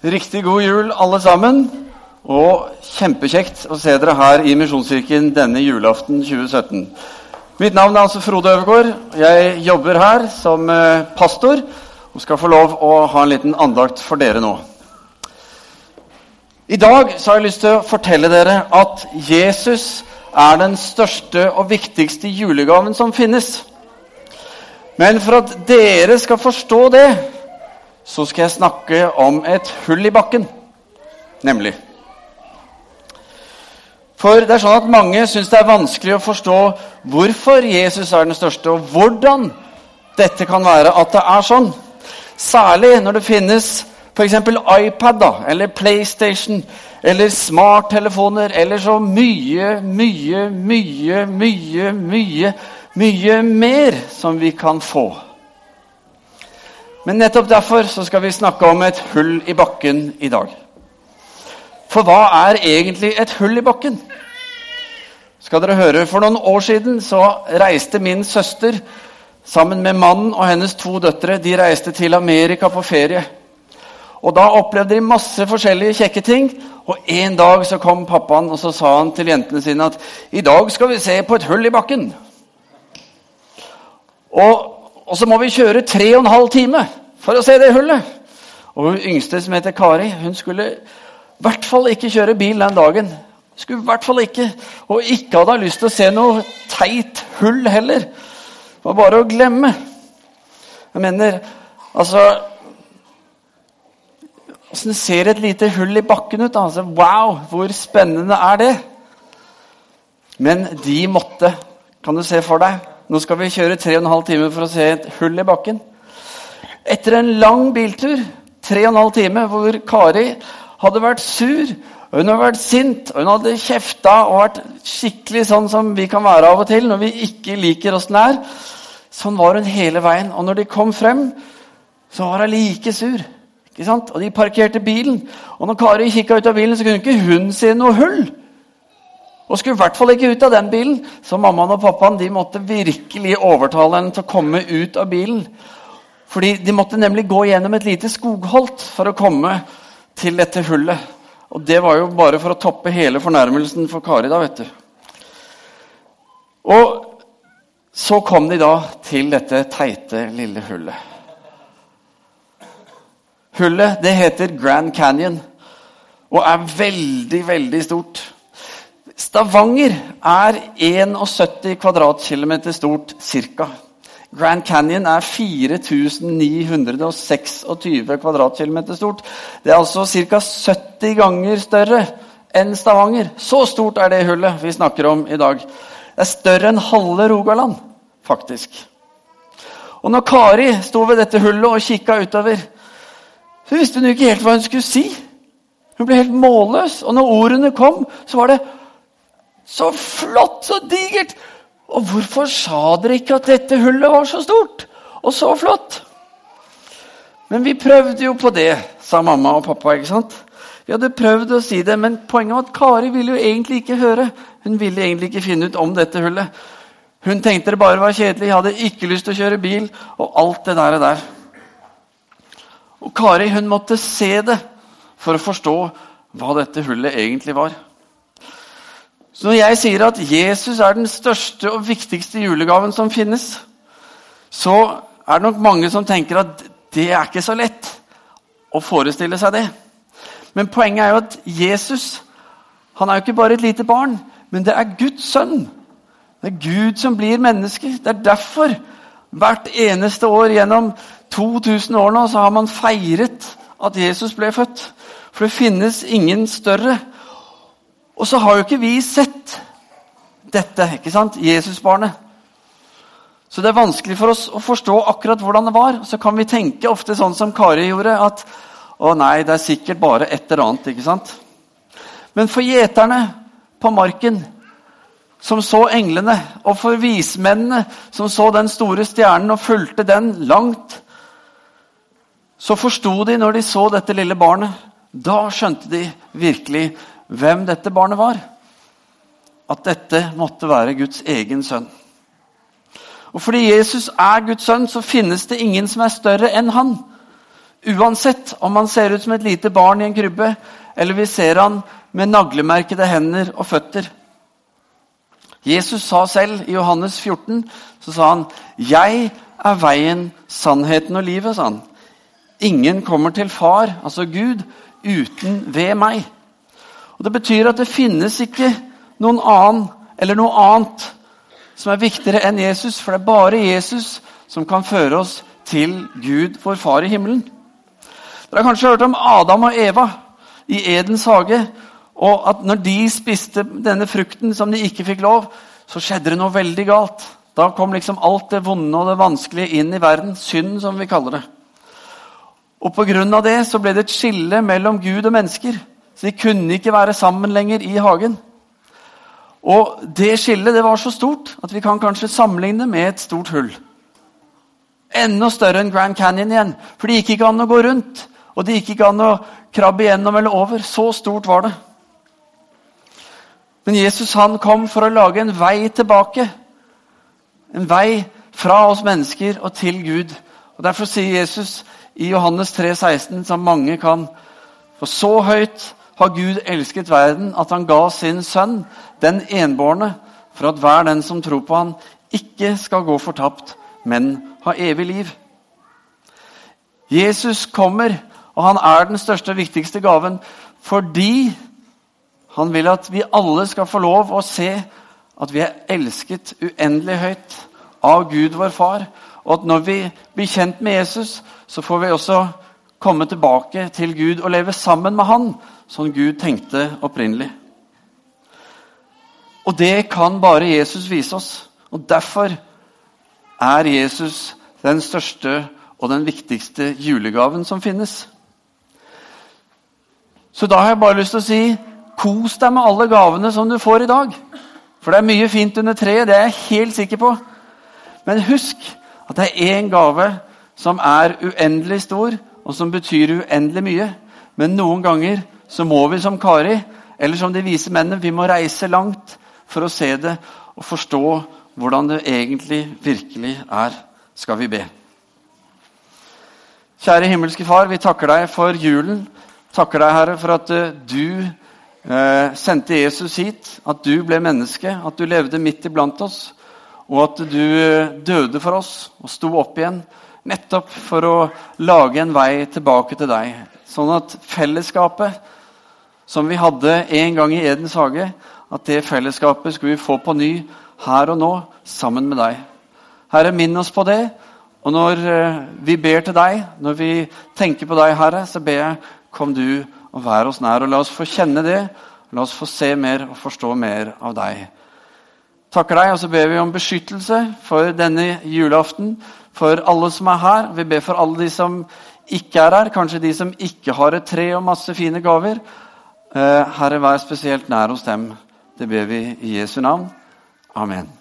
Riktig god jul, alle sammen. Og kjempekjekt å se dere her i Misjonskirken denne julaften 2017. Mitt navn er altså Frode Øvergaard. Jeg jobber her som eh, pastor og skal få lov å ha en liten andakt for dere nå. I dag så har jeg lyst til å fortelle dere at Jesus er den største og viktigste julegaven som finnes. Men for at dere skal forstå det, så skal jeg snakke om et hull i bakken. Nemlig. For det er sånn at mange syns det er vanskelig å forstå hvorfor Jesus er den største, og hvordan dette kan være at det er sånn. Særlig når det finnes f.eks. iPad da, eller PlayStation eller smarttelefoner eller så mye, mye, mye, mye, mye, mye mer som vi kan få. Men nettopp derfor så skal vi snakke om et hull i bakken i dag. For hva er egentlig et hull i bakken? Skal dere høre, For noen år siden så reiste min søster sammen med mannen og hennes to døtre de reiste til Amerika på ferie. Og Da opplevde de masse forskjellige kjekke ting. Og En dag så kom pappaen og så sa han til jentene sine at i dag skal vi se på et hull i bakken. Og, og så må vi kjøre tre og en halv time for å se det hullet. Og Hun yngste, som heter Kari, hun skulle i hvert fall ikke kjøre bil den dagen. Skulle i hvert fall ikke. Og ikke hadde lyst til å se noe teit hull heller. Det var bare å glemme. Jeg mener, altså Åssen ser et lite hull i bakken ut? Altså, wow, hvor spennende er det? Men de måtte. Kan du se for deg? Nå skal vi kjøre 3 12 timer for å se et hull i bakken. Etter en lang biltur, 3 12 timer, hvor Kari hadde vært sur hun hadde vært sint og hun hadde kjefta og vært skikkelig sånn som vi kan være av og til når vi ikke liker åssen det er. Sånn var hun hele veien. Og når de kom frem, så var hun like sur. Ikke sant? Og de parkerte bilen. Og når Kari kikka ut av bilen, så kunne ikke hun se noe hull. Og skulle i hvert fall ikke ut av den bilen. Så mammaen og pappaen de måtte virkelig overtale henne til å komme ut av bilen. Fordi De måtte nemlig gå gjennom et lite skogholt for å komme til dette hullet. Og det var jo bare for å toppe hele fornærmelsen for Kari. da, vet du. Og så kom de da til dette teite, lille hullet. Hullet det heter Grand Canyon og er veldig, veldig stort. Stavanger er 71 kvadratkilometer stort ca. Grand Canyon er 4926 kvadratkilometer stort. Det er altså ca. 70 ganger større enn Stavanger. Så stort er det hullet vi snakker om i dag. Det er større enn halve Rogaland, faktisk. Og når Kari sto ved dette hullet og kikka utover, så visste hun ikke helt hva hun skulle si. Hun ble helt målløs. Og når ordene kom, så var det så flott, så digert. Og hvorfor sa dere ikke at dette hullet var så stort og så flott? Men vi prøvde jo på det, sa mamma og pappa. ikke sant? Vi hadde prøvd å si det, men poenget var at Kari ville jo egentlig ikke høre. Hun ville egentlig ikke finne ut om dette hullet. Hun tenkte det bare var kjedelig, hadde ikke lyst til å kjøre bil og alt det der. Og der. Og Kari hun måtte se det for å forstå hva dette hullet egentlig var. Så når jeg sier at Jesus er den største og viktigste julegaven som finnes, så er det nok mange som tenker at det er ikke så lett å forestille seg det. Men poenget er jo at Jesus han er jo ikke bare et lite barn, men det er Guds sønn. Det er Gud som blir menneske. Det er derfor hvert eneste år gjennom 2000 år nå så har man feiret at Jesus ble født. For det finnes ingen større og så har jo ikke vi sett dette, ikke sant? Jesusbarnet. Så det er vanskelig for oss å forstå akkurat hvordan det var. Så kan vi tenke ofte sånn som Kari gjorde, at å nei, det er sikkert bare et eller annet. ikke sant? Men for gjeterne på marken som så englene, og for vismennene som så den store stjernen og fulgte den langt, så forsto de når de så dette lille barnet. Da skjønte de virkelig hvem dette barnet var. At dette måtte være Guds egen sønn. Og Fordi Jesus er Guds sønn, så finnes det ingen som er større enn han. Uansett om han ser ut som et lite barn i en krybbe, eller vi ser han med naglemerkede hender og føtter. Jesus sa selv i Johannes 14 så sa han, 'Jeg er veien, sannheten og livet'. sa han. Ingen kommer til Far, altså Gud, uten ved meg. Og Det betyr at det finnes ikke noen annen eller noe annet som er viktigere enn Jesus, for det er bare Jesus som kan føre oss til Gud, vår Far i himmelen. Dere har kanskje hørt om Adam og Eva i Edens hage. Og at når de spiste denne frukten som de ikke fikk lov, så skjedde det noe veldig galt. Da kom liksom alt det vonde og det vanskelige inn i verden. Synd, som vi kaller det. Og Pga. det så ble det et skille mellom Gud og mennesker. Så de kunne ikke være sammen lenger i hagen. Og det skillet det var så stort at vi kan kanskje sammenligne med et stort hull. Enda større enn Grand Canyon igjen. For det gikk ikke an å gå rundt. Og det gikk ikke an å krabbe gjennom eller over. Så stort var det. Men Jesus han kom for å lage en vei tilbake. En vei fra oss mennesker og til Gud. Og Derfor sier Jesus i Johannes 3, 16, som mange kan For så høyt har Gud elsket verden at han ga sin sønn, den enbårne, for at hver den som tror på han, ikke skal gå fortapt, men ha evig liv. Jesus kommer og han er den største og viktigste gaven fordi han vil at vi alle skal få lov å se at vi er elsket uendelig høyt av Gud, vår far. Og at når vi blir kjent med Jesus, så får vi også komme tilbake til Gud og leve sammen med han, som Gud tenkte opprinnelig. Og det kan bare Jesus vise oss. Og derfor er Jesus den største og den viktigste julegaven som finnes. Så da har jeg bare lyst til å si kos deg med alle gavene som du får i dag. For det er mye fint under treet, det er jeg helt sikker på. Men husk at det er én gave som er uendelig stor, og som betyr uendelig mye. Men noen ganger så må vi som Kari, eller som de vise mennene, vi må reise langt for å se det og forstå hvordan det egentlig virkelig er. Skal vi be. Kjære himmelske Far, vi takker deg for julen takker deg, Herre, for at eh, du eh, sendte Jesus hit. At du ble menneske, at du levde midt iblant oss. Og at du eh, døde for oss og sto opp igjen. Nettopp for å lage en vei tilbake til deg. Sånn at fellesskapet som vi hadde en gang i Edens hage, at det fellesskapet skulle vi få på ny her og nå, sammen med deg. Herre, minn oss på det. Og når eh, vi ber til deg, når vi tenker på deg, Herre, så ber jeg Kom du og vær oss nær, og la oss få kjenne det. La oss få se mer og forstå mer av deg. Takker deg, og så ber vi om beskyttelse for denne julaften. For alle som er her. Vi ber for alle de som ikke er her. Kanskje de som ikke har et tre og masse fine gaver. Eh, Herre, vær spesielt nær hos dem. Det ber vi i Jesu navn. Amen.